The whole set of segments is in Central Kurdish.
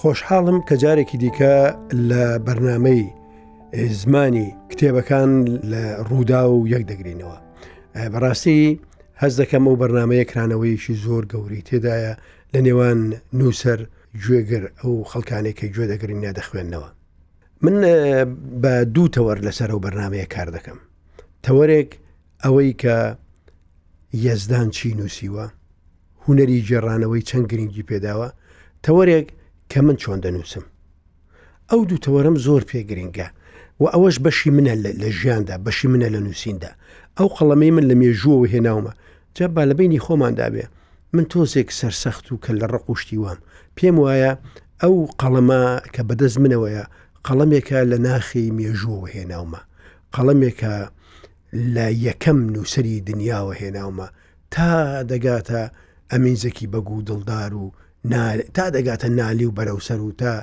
خۆشحاڵم کە جارێکی دیکە لە بەرنمەی زمانی کتێبەکان لە ڕوودا و یەک دەگرینەوە بەڕاستی هەست دەکەم ئەو بەرنمەیە کرانەوەیەکی زۆر گەورەی تێدایە لە نێوان نووسەر گوێگر ئەو خەڵکانێک کە گوێ دەگرین یا دەخوێندنەوە من بە دوو تەوەر لەسەر ئەو بەرنمەیە کار دەکەم تەوەرێک ئەوەی کە یەزدان چی نووسیوە هوەری گێڕانەوەی چەند گرنگی پێداوە تەوەرێک کە من چۆن دەنووسم ئەو دوو تەوەرەم زۆر پێ گرنگە و ئەوەش بەشی منە لە ژیاندا بەشی منە لە نووسیندا ئەو قەڵەمەی من لە مێژووەوە هێناومە جا با لە بینی خۆماندا بێ من تۆزێک سەرسەخت و کە لە ڕق و شتی وام پێم وایە ئەو قەڵەمە کە بەدەست منەوەیە قەڵەمێکە لە ناخی مێژووەوە هێناومە قەڵەمێکە لە یەکەم نووسری دنیاوە هێناومە تا دەگاتە ئەمین زەکی بەگو دڵدار و نال تا دەگاتە نالی و بەرەو سەروتە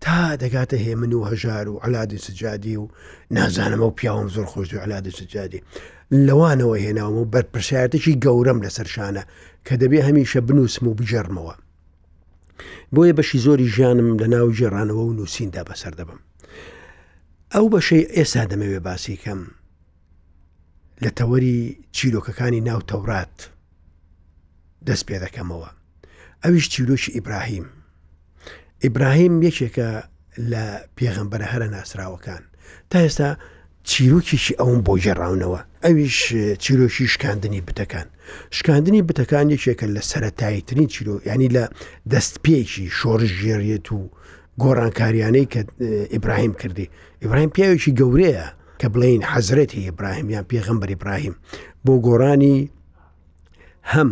تا دەگاتە هێمن و هەژار و عەلادی سجادی و نازانمە و پیاوم زۆر خۆشی عەلادی سجادی لەوانەوە هێناوم و بەرپرسیارەتێکی گەورەم لەسەر شانە کە دەبێ هەمیشە بنووسم و بجێڕمەوە بۆیە بەشی زۆری ژیانم لە ناو جێڕانەوە و نووسیندا بەسەر دەبم ئەو بەشەی ئێستا دەمەوێ باسی کەم لە تەوەری چیرۆکەکانی ناو تەورات دەست پێ دەکەمەوە ئەویش چیرۆکی ئیبراهیم ئیبراهیم یەکێکە لە پێغەمبەرە هەرە ناسراوەکان تا ئێستا چیرۆکیی ئەوم بۆ گێڕاونەوە ئەویش چیرۆکی شکاندنی بتەکان شکاندنی بتەکان یەکێکە لە سەتاییترین چیرۆ ینی لە دەست پێکی شۆرش ژێریێت و گۆڕانکاریانەی کە ئیبراهیم کردی ئیبراهیم پیاوێکی گەورەیە کە بڵێین حەزرەتی ئیبراهیم یان پێغەمبەر ئیبراهیم بۆ گۆڕانی هەم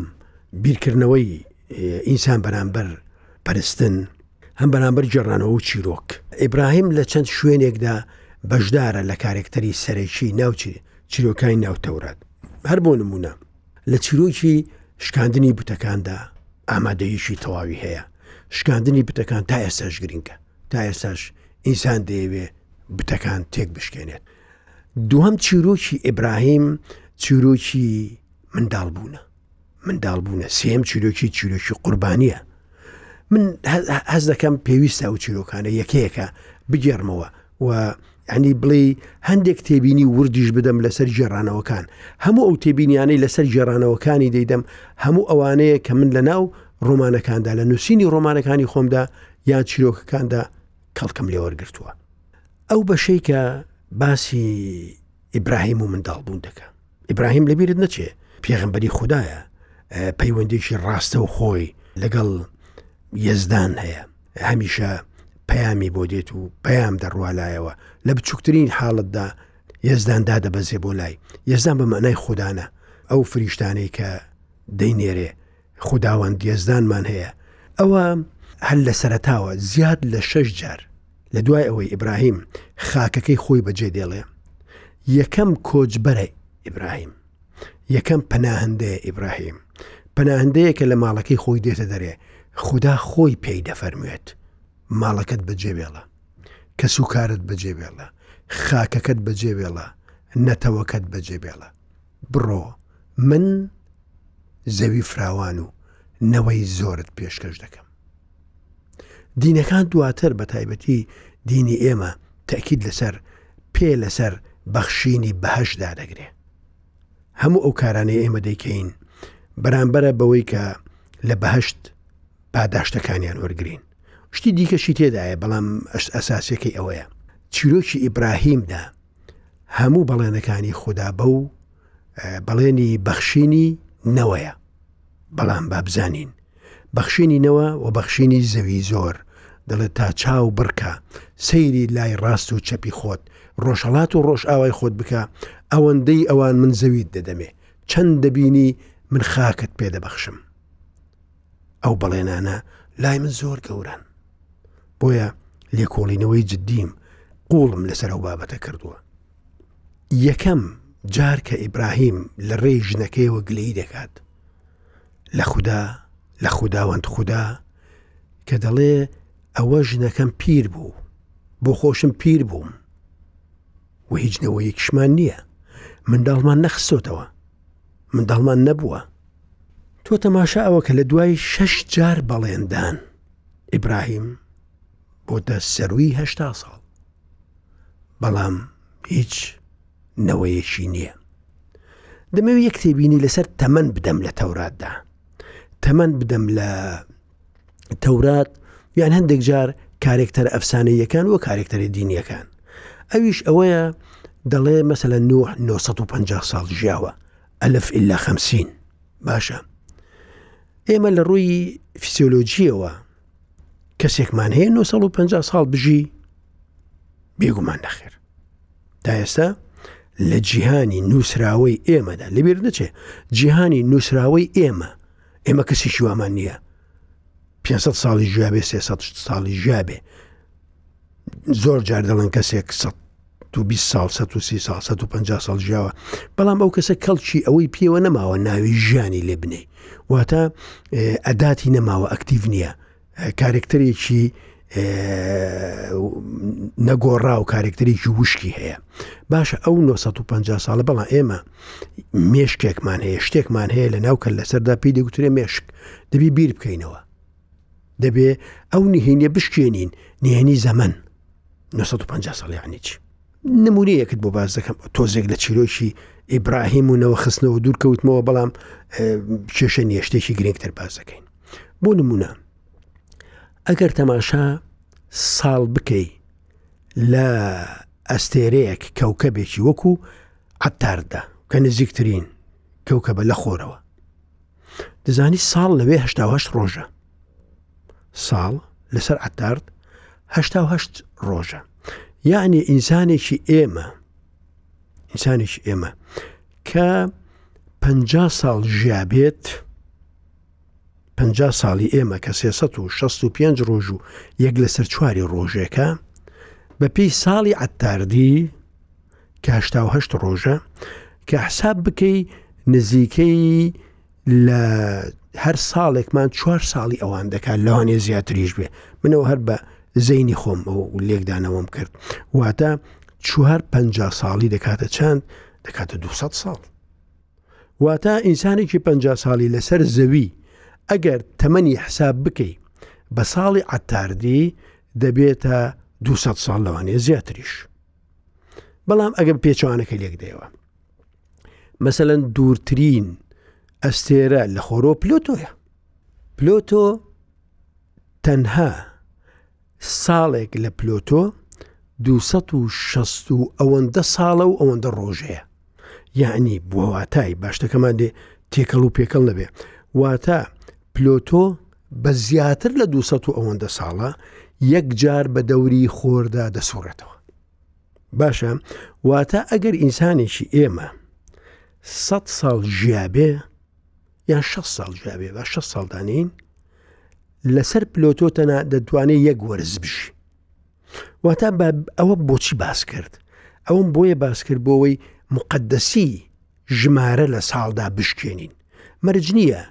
بیرکردنەوەی ئینسان بەرامبەر پەرستن هەم بەرامبەر جێڕانەوە و چیرۆک ئیبراهیم لە چەند شوێنێکدا بەشدارە لە کارێکتەری سەرەکی ناوچی چیرۆکانی ناوتەورات هەر بۆ نمونە لە چیرۆکی شکاندنی بتەکاندا ئامادەیشی تەواوی هەیە شکاندنی بتەکان تا ئێستاش گرنگە تا ئێستاش ئینسان دەیەوێ بتەکان تێک بشکێنێت دووەم چیرۆکی ئیبراهیم چیرۆکی منداڵ بوونە منداڵ بوونە سێم چیرۆکی چیرۆکی قوربانیە من هەز دەکەم پێویستە و چیرۆکانە یەکەیەکە بگێڕمەوە و ینی بڵێ هەندێک تێبینی وردیش بدەم لەسەر گێڕانەوەکان هەموو ئەو تێبینیانەی لەسەر گێڕانەوەکانی دەیدەم هەموو ئەوانەیە کە من لە ناو ڕۆمانەکاندا لە نووسینی ڕۆمانەکانی خۆمدا یان چیرۆکەکاندا کەڵکم لێ وەرگرتووە ئەو بەشەی کە باسی ئیبراهیم و منداڵ بوون دەکە ئیبراهیم لەبیرت نەچێ پێغمبەری خوددایە پەیوەندێکی ڕاستە و خۆی لەگەڵ یزدان هەیە هەمیشە پەیامی بۆ دێت و پەیام دەڕوالایەوە لە بچووکترین حاڵتدا یزدان دادەبەزێ بۆ لای یزدان بە مەنای خوددانە ئەو فریشتانەی کە دەینێرێ خوداوەند یەزدانمان هەیە. ئەوە هەر لە سەرەتاوە زیاد لە شەش جار لە دوای ئەوەی ئیبراهیم خاکەکەی خۆی بەجێ دێڵێ یەکەم کۆچبەرە ئیبراهیم یەکەم پەناهندەیە ئیبراهیم پەناهندەیە کە لە ماڵەکەی خۆی دێتە دەرێ خدا خۆی پێی دەفەرموێت ماڵەکەت بەجێبێڵە کە سوکارت بەجێبێڵە خاکەکەت بەجێبێڵە نەتەوەکەت بەجێبێڵە بڕۆ من زەوی فراوان و نەوەی زۆرت پێشکەش دەکەم. دینەکان دواتر بە تایبەتی دینی ئێمە تەکید لەسەر پێ لەسەر بەخشینی بەهەش دادەگرێ. هەموو ئەو کارانەی ئێمە دەیکەین بەرامبەرە بەوەی کە لە بەهشت پاداشتەکانیان وەرگین شتی دیکەشی تێدایە بەڵام ئەس ئەساسەکەی ئەوەیە چیرۆکی ئیبراهیمدا هەموو بەڵێنەکانی خوددا بە و بەڵێنی بەخشینی نەوەیە بەڵام با بزانین بەخشینی نەوە و بەخشینی زەوی زۆر دەڵێت تا چاو بڕکە سەیری لای ڕاست و چەپی خۆت ڕۆژهڵات و ڕۆژئاوای خۆت بکە ئەوەندەی ئەوان من زەویت دەدەمێ چەند دەبینی من خاکت پێدەبەخشم ئەو بەڵێنانە لای من زۆر گەورەن بۆیە لێکۆڵینەوەی جددیم قوڵم لەسەر ئەو بابەتە کردووە یەکەم جار کە ئیبراهیم لە ڕێی ژنەکەیەوە گلەی دەکات لە خوددا لە خودداوەند خوددا کە دەڵێ ئەوە ژنەکەم پیر بوو بۆ خۆشم پیر بووم و هیچ نەوەیەکشمان نییە منداڵمان نەخسۆتەوە منداڵمان نەبووە تۆ تەماشا ئەوە کە لە دوای شەش جار بەڵێندان ئیبراهیم بۆ دە سەروی هەشتا ساڵ بەڵام هیچ نەوەیەکی نییە دەمەوێت یەک تێبینی لەسەر تەمەەن بدەم لە تەوراتدا تەمەەن بدەم لە تەورات یان هەندێک جار کارێکتەر ئەفسانەیەکان و کارێکتەری دینیەکان ئەویش ئەوەیە دەڵێ مەسەلە 1950 ساڵ ژیاوە ئەلف ئللا خەمسین باشە ئێمە لە ڕووی فیسیۆلۆجیەوە کەسێکمان هەیە 1950 ساڵ بژی بێگومان نەخێر تا ئێستا لە جیهانی نووسراوەی ئێمەدا لەبیر نەچێ جیهانی نووسراوەی ئێمە ئێمە کەسیشی وامان نییە 500 ساڵی ژیابێ 300 ساڵی ژیابێ زۆر جار دەڵێن کەسێک 120 ساڵ 130 ساڵ 150 ساڵ ژیاوە بەڵام ئەو کەسە کەڵکی ئەوەی پێوە نەماوە ناوی ژیانی لێ بنێ واتە ئەداتی نەماوە ئەکتیڤ نییە کارکتەرێکی نەگۆڕا و کارکتەرێکی وشکی هەیە باشە ئەو 950 ساڵە بەڵام ئێمە مێشکێکمان هەیە شتێکمان هەیە لە ناو کە لەسەردا پێی دەگوترێ مێشک دەبی بیر بکەینەوە دەبێ ئەو نهێنە بشکێنین نهێنی زەمن 950 ساڵیانی چی نمونەیەکت بۆ باز دەکەم تۆزێک لە چیرۆکی ئیبراهیم و نەوە خستنەوە دوور کەوتمەوە بەڵام کێشە نیشتێکی گرنگتر باز دەکەین بۆ نمونە ئەگەر تەماشا ساڵ بکەی لە ئەستێرەیەک کەوکەبێکی وەکو عتاردا کە نزیکترین کەوکە بە لە خۆرەوە دەزانی ساڵ لەوێهشتاهشت ڕۆژە ساڵ لەسەر عتارد هەشتا و هەشت ڕۆژە یعنی ئینسانێکی ئێمە ئینسانێکی ئێمە کە پ ساڵ ژیابێت پ ساڵی ئێمە کە 365 ڕۆژ و یەک لەسەر چواری ڕۆژێکە بە پێی ساڵی عتاردی کاشتاهشت ڕۆژە کە حساب بکەی نزیکەی لە هەر ساڵێکمان چوار ساڵی ئەوان دەکات لەوانێ زیاتریش بێ منەوە هەر بە زەینی خۆم ئەو لێکدانەوەم کرد واتە چوار پ ساڵی دەکاتە چەند دەکاتە 200 ساڵ واتە ئینسانێکی پ ساڵی لەسەر زەوی ئەگەر تەمەنی حساب بکەی بە ساڵی عتاردی دەبێتە 200 ساڵ لەوانێ زیاتریش بەڵام ئەگەم پێچوانەکە لێک دەیەوە مەسەەن دوورترین ئەستێرە لە خۆرۆ پلۆتۆیە پلۆتۆ تەنها ساڵێک لە پلۆتۆ 260 ئەوەندە ساڵە و ئەوەندە ڕۆژەیە یعنی بووە واتای باشتەکەمان دێ تێکەڵ و پێکەڵ نەبێ واتە پلۆتۆ بە زیاتر لە دوو سەد و ئەوەندە ساڵە یەک جار بە دەوری خۆردا دەسوڕێتەوە. باشە واتە ئەگەر ئینسانێکی ئێمە سە ساڵ ژیابێ یان شە ساڵ ژیابێ بە شە ساڵدانین لەسەر پلۆتۆ تەنا دەتوانێت یەک وەرز بژی واتا بە ئەوە بۆچی باس کرد ئەوم بۆیە باس کرد بۆەوەی مقدسی ژمارە لە ساڵدا بشکێنین مەرج نییە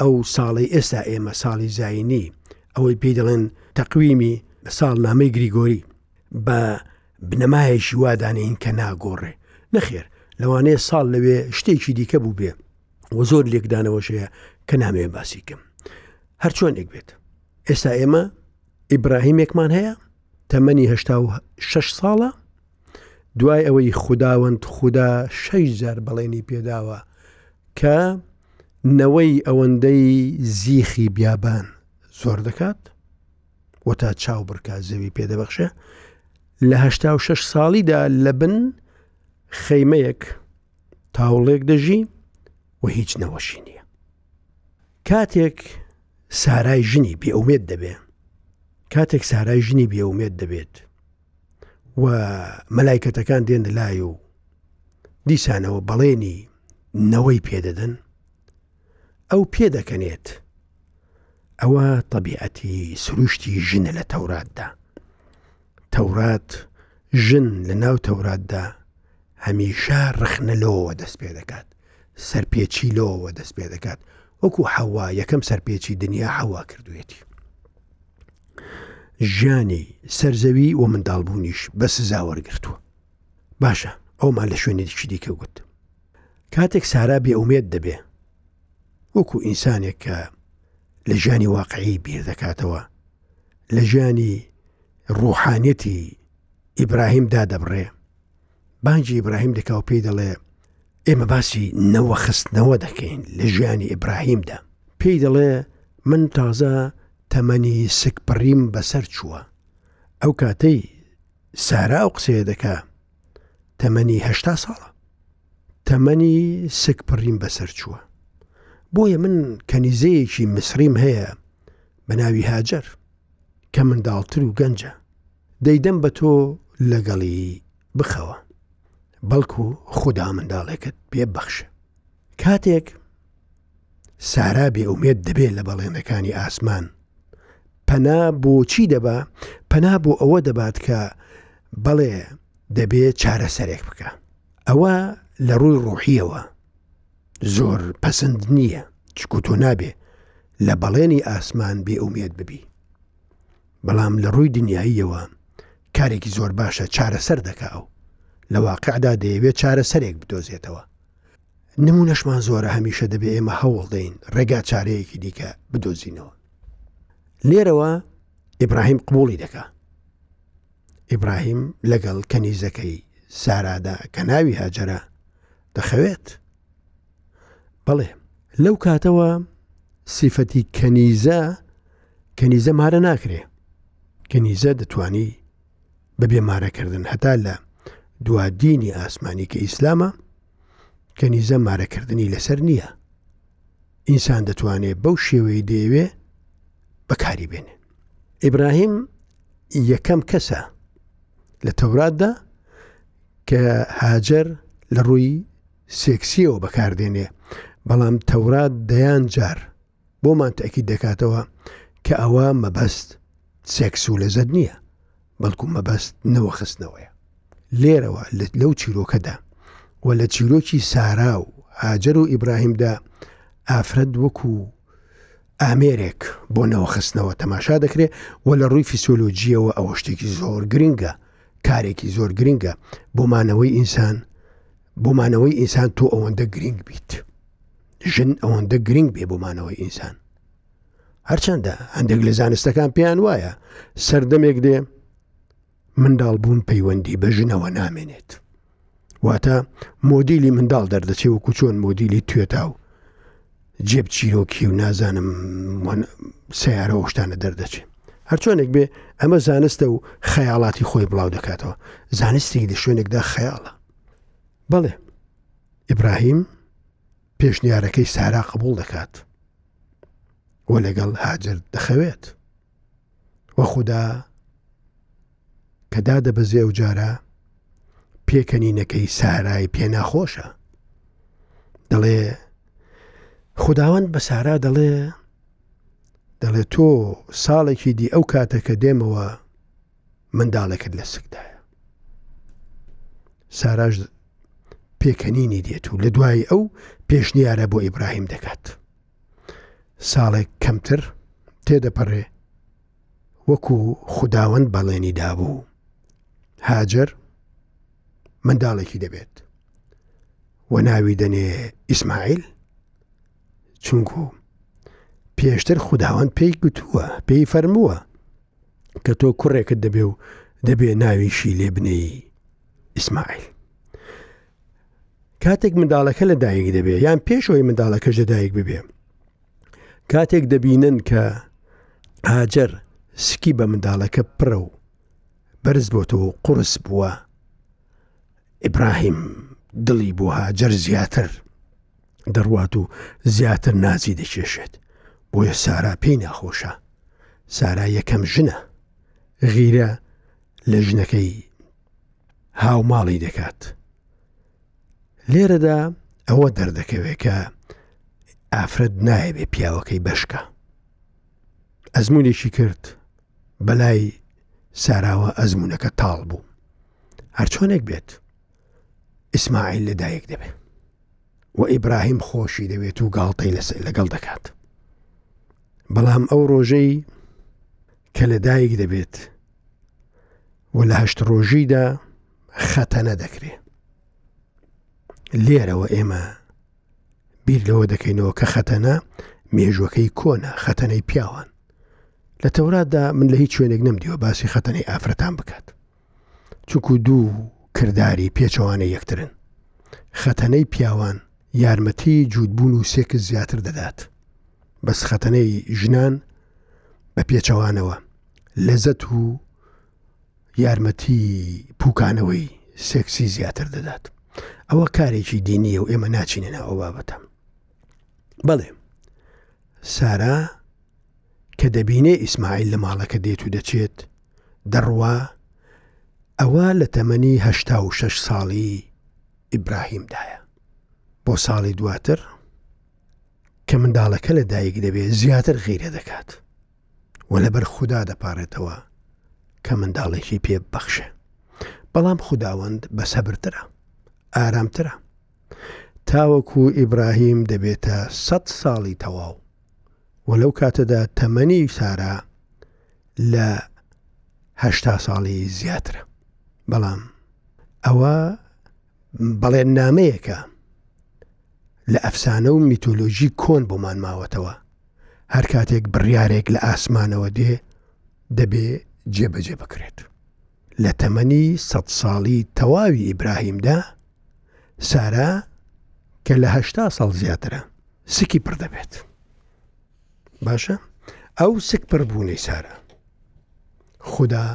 ئەو ساڵی ئێستا ئێمە ساڵی زینی ئەوەی پێی دەڵێن تەقویمی ساڵ نامەی گریگۆری بە بنەمایەکی وادانین کە ناگۆڕێ نەخێر لەوانەیە ساڵ لەوێ شتێکی دیکە بوو بێ و زۆر لێکدانەوەشەیە کە نامێ باسیکەم هەرچۆنێک بێت ئێستا ئێمە ئیبراهیمێکمان هەیە تەمەنی هشتا و شش ساڵە دوای ئەوەی خودداوەند خوددا شەش جار بەڵێنی پێداوە کە نەوەی ئەوەندەی زیخی بیابان زۆر دەکات و تا چاو بڕکە زەوی پێدەبەخشە لەهشتا و شش ساڵیدا لە بن خەیمەیەک تاوڵێک دەژی و هیچ نەوەشی نییە کاتێک سارای ژنی بێئومێت دەبێ کاتێک سارای ژنی بێئومێت دەبێت و مەلایکەتەکان دێن لای و دیسانەوە بەڵێنی نەوەی پێدەدەن ئەو پێ دەکەنێت ئەوە طبیعەتی سروشتی ژنە لە تەوراتدا تەورات، ژن لە ناو تەوراتدا هەمیشە ڕەخنە لەوەوە دەست پێ دەکات، سەرپێچی لەوەوە دەست پێ دەکات، وەکو حەوا یەکەم سەرپێچی دنیا حەوا کردوویەتی. ژیانی سەر زەوی و منداڵبوونیش بە سزا وەرگرتووە. باشە ئەومان لە شوێنێکی دیکە گوت. کاتێک سارا بێ ئومێد دەبێ وەکو ئینسانێک کە لە ژیانی واقعی بیر دەکاتەوە لە ژیانی ڕوحانیەتی ئیبراهیم دادەبڕێ بانجی ئیبراهیم دەکا و پێی دەڵێ ئێمە باسی نەوە خستنەوە دەکەین لە ژیانی ئیبراهیمدا پێی دەڵێ من تازە تەمەنی سکپڕیم بەسەر چووە ئەو کاتەی سارا ئەو قسەیە دەکا تەمەنیهشتا ساڵە تەمەنی سک پڕیم بەسەر چووە بۆیە من کەنیزەیەکی مسریم هەیە بە ناوی هاجر کە منداڵتر و گەنجە دەیدەم بە تۆ لەگەڵی بخەوە بەڵکو خوددا منداڵێکت پێ بەخشە کاتێک سارا بێ ئومێت دەبێت لە بەڵێنەکانی ئاسمان پەنا بۆچی دەبا پەنا بۆ ئەوە دەبات کە بەڵێ دەبێت چارەسەرێک بکە ئەوە لە ڕووی ڕۆحیەوە زۆر پەسند نییە چکو تۆ نابێ لە بەڵێنی ئاسمان بێ ئومێت ببی بەڵام لە ڕووی دنیاییەوە کارێکی زۆر باشە چارەسەر دەکا ئەو لە واقعدا دەیەوێت چارەسەرێک بدۆزێتەوە نمونەشمان زۆرە هەمیشە دەبێ ئێمە هەوڵ دەین ڕێگا چارەیەکی دیکە بدۆزینەوە لێرەوە ئیبراهیم قوڵی دەکا ئیبراهیم لەگەڵ کەنیزەکەی سارادا کە ناوی هاجەرە دەخەوێت بەڵێ لەو کاتەوە سیفەتی کەنیزە کەنیزە مارە ناکرێ کەنیزە دەتانی بە بێمارەکردن هەتا لە دووادینی ئاسمانی کە ئیسلامە کەنیزە مارەکردنی لەسەر نییە ئینسان دەتوانێت بەو شێوەی دەیەوێ بەکاری بێنێ ئیبراهیم یەکەم کەسە لە تەوراتدا کە هاجر لە ڕووی سێکسیەوە بەکاردێنێ بەڵام تەورات دەیان جار بۆمان تەئکید دەکاتەوە کە ئەوە مەبەست سێکس و لەزەت نییە بەڵکو مەبەست نەوەخستنەوەیە لێرەوە لەو چیرۆکەدا و لە چیرۆکی سارا و هاجر و ئیبراهیمدا ئافرەت وەکو ئامێرێک بۆ نەوەخستنەوە تەماشا دەکرێت و لە ڕووی فیسۆلۆجیەوە ئەوە شتێکی زۆر گرنگە کارێکی زۆر گرنگە بۆ مانەوەی ئینسان بۆ مانەوەی ئینسان تۆ ئەوەندە گرنگ بیت ژن ئەوەندە گرنگ بێ بۆ مانەوەی ئینسان هەرچەندە هەندێک لە زانستەکان پێیان وایە سەردەمێک دێ منداڵ بوون پەیوەندی بە ژنەوە نامێنێت واتە مۆدیلی منداڵ دەردەچێ وەکو چۆن مۆدیلی توێتا و جێب چیرۆکی و نازانم سیارە شتانە دەردەچێ هەرچۆنێک بێ ئەمە زانستە و خەیاڵاتی خۆی بڵاو دەکاتەوە زانستی لە شوێنێکدا خەیاڵە بەڵێ ئیبراهیم پێشنیارەکەی سارا قبول دەکات و لەگەڵ هاجر دەخەوێت وە خوددا کەدا دەبەزێ و جارە پێکەنینەکەی سارای پێ ناخۆشە دەڵێ خداوەند بە سارا دەڵێ دەڵێ تۆ ساڵێکی دی ئەو کاتەکە دێمەوە منداڵێکت لە سکدایە ساراش پێکەنینی دێت و لە دوای ئەو پێشنیارە بۆ ئیبراهیم دەکات ساڵێک کەمتر تێدەپەڕێ وەکو خودداوەند بەڵێنی دابوو هاجر منداڵێکی دەبێت وە ناوی دەنێ ئیسماعیل چونکو پێشتر خوداوەند پێی گوتووە پێی فەرمووە کە تۆ کوڕێکت دەبێ و دەبێ ناویشی لێ بنێی ئیسماعیل کاتێک منداڵەکە لە دایک دەبێ یان پێشەوەی منداڵەکەش لە دایک ببێ کاتێک دەبینن کە ئاجر سکی بە منداڵەکە پڕە و بەرز بۆتەوە و قرس بووە ئیبراهیم دڵی بۆ هاجر زیاتر دەڕوات و زیاتر نازی دەکێشێت بۆیە سارا پێی ناخۆشە سارا یەکەم ژنە غیرە لە ژنەکەی هاوماڵی دەکات لێرەدا ئەوە دەردەکەوێت کە ئافرەت نایە بێ پیاوەکەی بەشکە ئەزمونێکی کرد بەلای ساراوە ئەزمونونەکە تاڵ بوو هەرچۆنێک بێت ئیسماعیل لەدایک دەبێت و ئیبراهیم خۆشی دەوێت و گاڵتەی لەسەر لەگەڵ دەکات بەڵام ئەو ڕۆژەی کە لەدایک دەبێت و لە هەشت ڕۆژیدا خەتەنە دەکرێ لێرەوە ئێمە بیر لەوە دەکەینەوە کە خەتەنە مێژوەکەی کۆنا خەتەنەی پیاوان لە تەوراتدا من لە هیچ شوێنێک نەمدیوە باسی خەتەنەی ئافرەتان بکات چونکو دوو کرداری پێچەوانەی یەکترن. خەتەنەی پیاوان یارمەتی جووتبوون و سێکس زیاتر دەدات، بەس خەتەنەی ژنان بە پێچەوانەوە لەزەت و یارمەتی پوکانەوەی سێکسی زیاتر دەدات. ئەوە کارێکی دینیە و ئێمە ناچینە ناوە بابەتە. بەڵێ سارا کە دەبینێ ئیسماعیل لە ماڵەکە دێت و دەچێت دەڕوا ئەوە لە تەمەنی هەشتا و شەش ساڵی ئیبراهیمدایە بۆ ساڵی دواتر کە منداڵەکە لە دایک دەبێت زیاتر غیرە دەکات و لەبەر خوددا دەپارێتەوە کە منداڵێکی پێ بەخشە بەڵام خودداوەند بە سەبرترە ئارامترە تاوەکو ئیبراهیم دەبێتە سە ساڵی تەواو و لەو کاتەدا تەمەنی سارا لە هەشتا ساڵی زیاترە بەڵام ئەوە بەڵێن نامەیەکە لە ئەفسانە و میتۆلۆژی کۆن بۆمان ماوەتەوە هەر کاتێک بڕیارێک لە ئاسمانەوە دێ دەبێ جێبەجێ بکرێت لە تەمەنی سە ساڵی تەواوی ئیبراهیمدا سارا کە لە هەشتا ساڵ زیاترە سکی پڕ دەبێت باشە ئەو سک پڕ بوونەی سارا خدا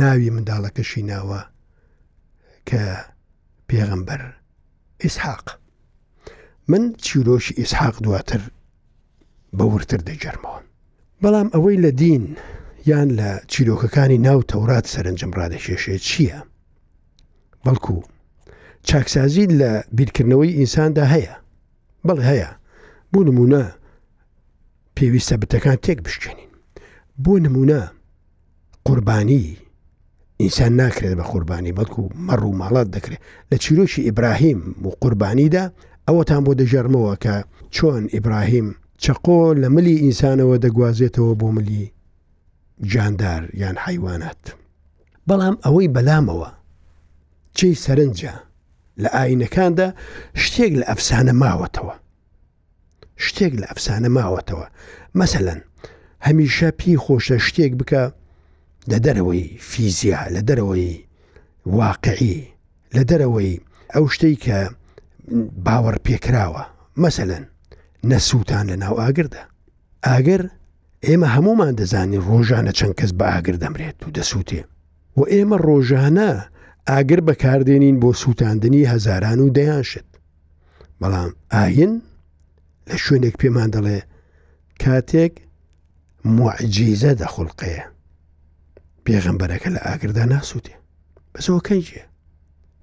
ناوی منداڵەکەشی ناوە کە پێغەمبەر ئیسحاق من چیرۆکی ئیسحاق دواتر بە ورتر دەجەرمەوە بەڵام ئەوەی لە دین یان لە چیرۆکەکانی ناو تەورات سەرنجم ڕادەکێشێت چییە؟ بەڵکو چاکسازی لە بیرکردنەوەی ئینساندا هەیە بەڵ هەیە بۆ نمونە پێویستە بتەکان تێک بشکێنین بۆ نمونە قوربانی ئینسان ناکرێت بە قوربانی بەڵکو مەڕ و ماڵات دەکرێت لە چیرۆکی ئیبراهیم و قوربانیدا ئەوەتان بۆ دەژەرمەوە کە چۆن ئیبراهیم چەقۆ لە ملی ئینسانەوە دەگوازێتەوە بۆ ملی جاندار یان حەیوانات. بەڵام ئەوەی بەلامەوە جێی سەرنجە لە ئاینەکاندا شتێک لە ئەفسانە ماوەتەوە. شتێک لە ئەفسانە ماوەتەوە مەسەەن هەمیشە پێی خۆشە شتێک بکە لە دەرەوەی فیزیا لە دەرەوەی واقعی لە دەرەوەی ئەو شتەی کە باوەڕ پێکراوە مەسەەن نەسووتان لە ناو ئاگردا ئاگر، ئێمە هەموومان دەزانین ڕۆژانە چەند کەس بە ئاگر دەمرێت و دەسووتێ و ئێمە ڕۆژانە ئاگر بەکاردێنین بۆ سووتاندنی هەزاران و دەیان شت بەڵام ئاین لە شوێنێک پێمان دەڵێ کاتێک معجیزە دەخڵقەیە پێغەمبەرەکە لە ئاگردا ناسووتێ بەسەوە کەنجە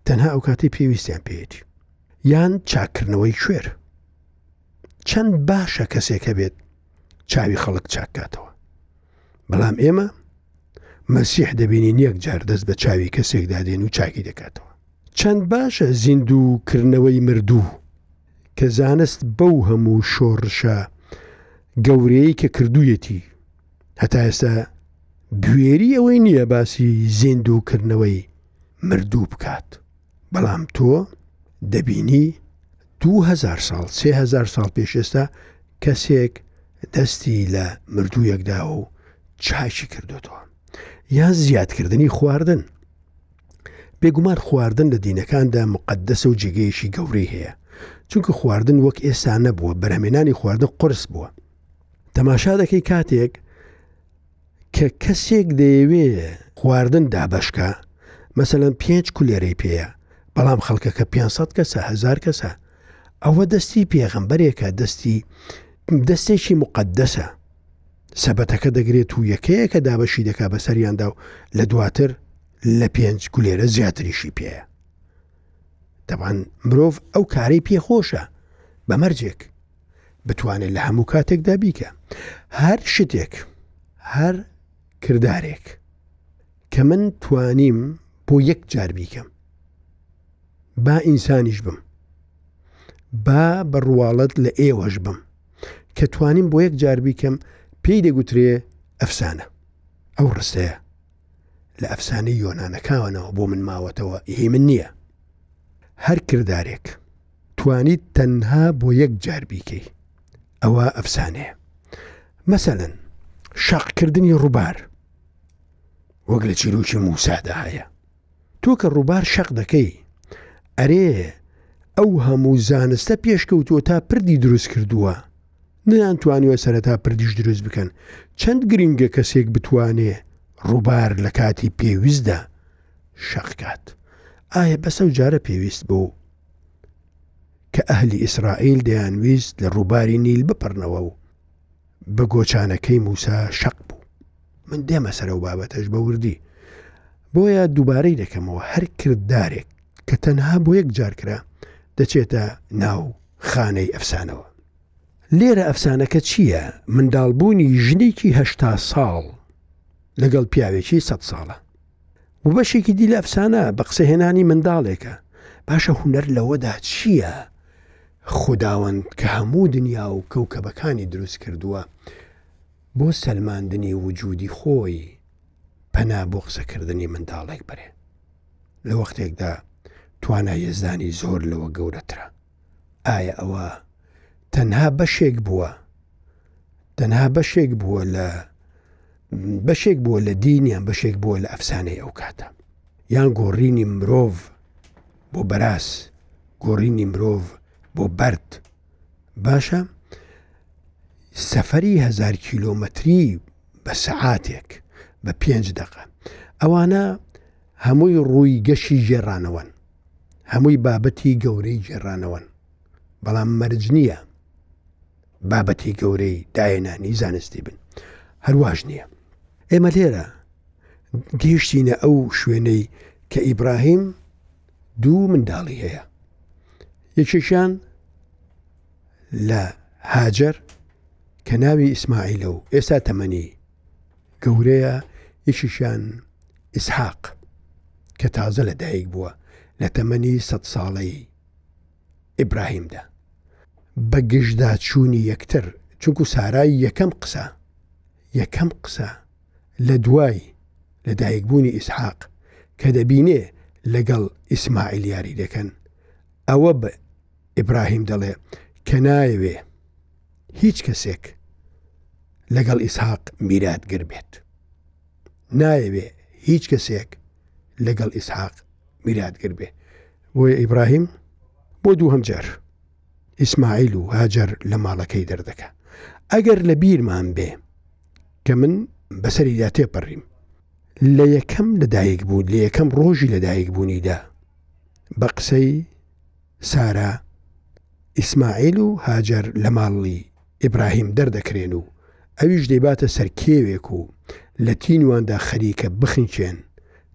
تەنها ئەو کاتی پێویستیان پێێتی یان چاکردنەوەی کوێر چەند باشە کەسێک هەبێت چاوی خەڵک چاکاتەوە بەڵام ئێمە مەسیح دەبینین یەک جار دەست بە چاوی کەسێک دادێن و چاکی دەکاتەوە چەند باشە زیندووکردنەوەی مردوو کە زانست بەو هەموو شۆڕشە گەورەیە کە کردوویەتی هەتا ئێستا بوێری ئەوەی نییە باسی زیندووکردنەوەی مردوو بکات بەڵام تۆ دەبینی دوو هەزار ساڵ سێ هەزار ساڵ پێش ئێستا کەسێک دەستی لە مردوویەک داوە و چاکی کردوتەوە یان زیادکردنی خواردن بێگومان خواردن لە دینەکاندا مقدەسە و جێگەیەکی گەورەی هەیە چونکە خواردن وەک ئێستا نەبووە بەرهمێنانی خواردن قرس بووە تەماشا دەکەی کاتێک کە کەسێک دەیەوێ خواردن دابەشکا مەسەلەن پێنج کولێرەی پێیە بەڵام خەڵکەکە 500 کەسە هزار کەسە ئەوە دەستی پێغەمبەرێکە دەستی دەستێکی مقدەسە سەبەتەکە دەگرێت و یەکەیەکە دابەشی دەکا بە سەریاندا و لە دواتر لە پێنج گولێرە زیاتریشی پێەیە دەبان مرۆڤ ئەو کارەی پێخۆشە بە مەرجێک بتوانێت لە هەموو کاتێکدا بیکە هەر شتێک هەر کردارێک کە من توانیم بۆ یەک جار بیکەم با ئینسانیش بم با بە ڕواڵەت لە ئێوەش بم کە توانیم بۆ یەک جار بیکەم پێی دەگوترێ ئەفسانە ئەو ڕستەیە لە ئەفسانەی یۆنانەکاوەنەوە بۆ من ماوەتەوە هی من نییە هەر کردارێک توانیت تەنها بۆ یەک جار بیکەی ئەوە ئەفسانەیە مەسەەن شەقکردنی ڕووبار وەک لە چیرۆکی موسادا هەیە تۆ کە ڕووبار شەق دەکەی ئەرێ ئەو هەموو زانستە پێشکەوتووە تا پردی دروست کردووە نەیان توانیوە سەرەتا پردیش دروست بکەن چەند گرنگە کەسێک بتوانێ ڕووبار لە کاتی پێویستدا شەقکات ئایا بەسە و جارە پێویست بوو کە ئەهلی ئیسرائیل دەیانویست لە ڕووباری نیل بپڕنەوە و بە گۆچانەکەی موسا شەق بوو من دێمە سەرە و بابەتەش بە وردی بۆیە دووبارەی دەکەمەوە هەر کردارێک کە تەنها بۆ یەک جارکرا دەچێتە ناو خانەی ئەفسانەوە لێرە ئەفسانەکە چییە؟ منداڵبوونی ژنێکی هەشتا ساڵ لەگەڵ پیاوێکی سەد ساڵە. وە بەشێکی دی لە ئەفسانە بە قسە هێنانی منداڵێکە. باشە هونەر لەوەدا چییە؟ خوداوەند کە هەموو دنیا و کەوکەبەکانی دروست کردووە بۆ سەلماندنی وجودی خۆی پەنا بۆ قسەکردنی منداڵێک بەرێ لە وەختێکدا توانای یەزدانی زۆر لەوە گەورەترە. ئایا ئەوە تەنها بەشێک بووە تەنها بەشێک بووە لە بەشێک بووە لە دینیان بەشێک بووە لە ئەفسانەی ئەو کاتە یان گۆڕینی مرۆڤ بۆ بەراز گۆڕینی مرۆڤ بۆ بەرد باشە سەفری هزار کیلۆمەتری بە سەعاتێک بە پێنج دقە ئەوانە هەمووی ڕووی گەشی ژێڕانەوەن هەمووی بابەتی گەورەی گێڕانەوەن بەڵام مەرج نییە بابەتی گەورەی داهێنانی زانستی بن هەرواش نییە ئێمە لێرە گەیشتینە ئەو شوێنەی کە ئیبراهیم دوو منداڵی هەیە یەکێکیان لە هاجر کە ناوی ئیسماعیلە و ئێستا تەمەنی گەورەیە یەکێکیان ئیسحاق کە تازە لە دایک بووە لە تەمەنی سەد ساڵەی ئیبراهیمدا بە گژدا چوونی یەکتر چونکو سارای یەکەم قسە یەکەم قسە لە دوای لە دایک بوونی ئیسحاق کە دەبینێ لەگەڵ ئیسماعیل یاری دەکەن ئەوە بە ئیبراهیم دەڵێ کە نایەوێ هیچ کەسێک لەگەڵ ئیسحاق میراتگر بێت نایەوێ هیچ کەسێک لەگەڵ ئیسحاق میراتگر بێ بۆیە ئیبراهیم بۆ دوو هەمجار ئیسماعیل و هاجر لە ماڵەکەی دەردەکە ئەگەر لە بیرمان بێ کە من بەسەریدا تێپەڕیم لە یەکەم لەدایک بوو لە یەکەم ڕۆژی لەدایک بوونیدا بە قسەی سارا، ئیسماعیل و هاجەر لە ماڵی ئیبراهیم دەردەکرێن و ئەویش دەیباتە سەر کێوێک و لە تینواندا خەریکە بخنکێن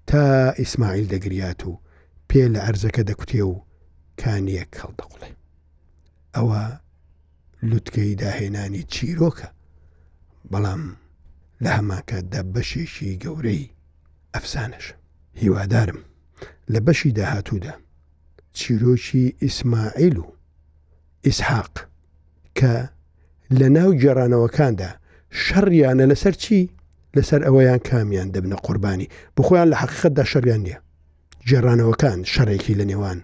تا ئیسماعیل دەگریات و پێ لە ئەرزەکە دەکوتێ و کانییەک هەڵدەقڵێ. ئەوە لوتکەی داهێنانی چیرۆکە، بەڵام لە هەمانکاتدا بەشێکی گەورەی ئەفسانەشە. هیوادارم لە بەشی داهاتوودا چیرۆکی ئیسماعیل و ئیسحاق کە لە ناو گێڕانەوەکاندا شەڕیانە لەسەر چی؟ لەسەر ئەوەیان کامیان دەبنە قوربانی بخۆیان لە حەقیقەتدا شەریان نییە گێڕانەوەکان شەڕێکی لە نێوان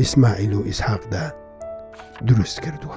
ئیسماعیل و ئیسحاقدا دروست کردووە.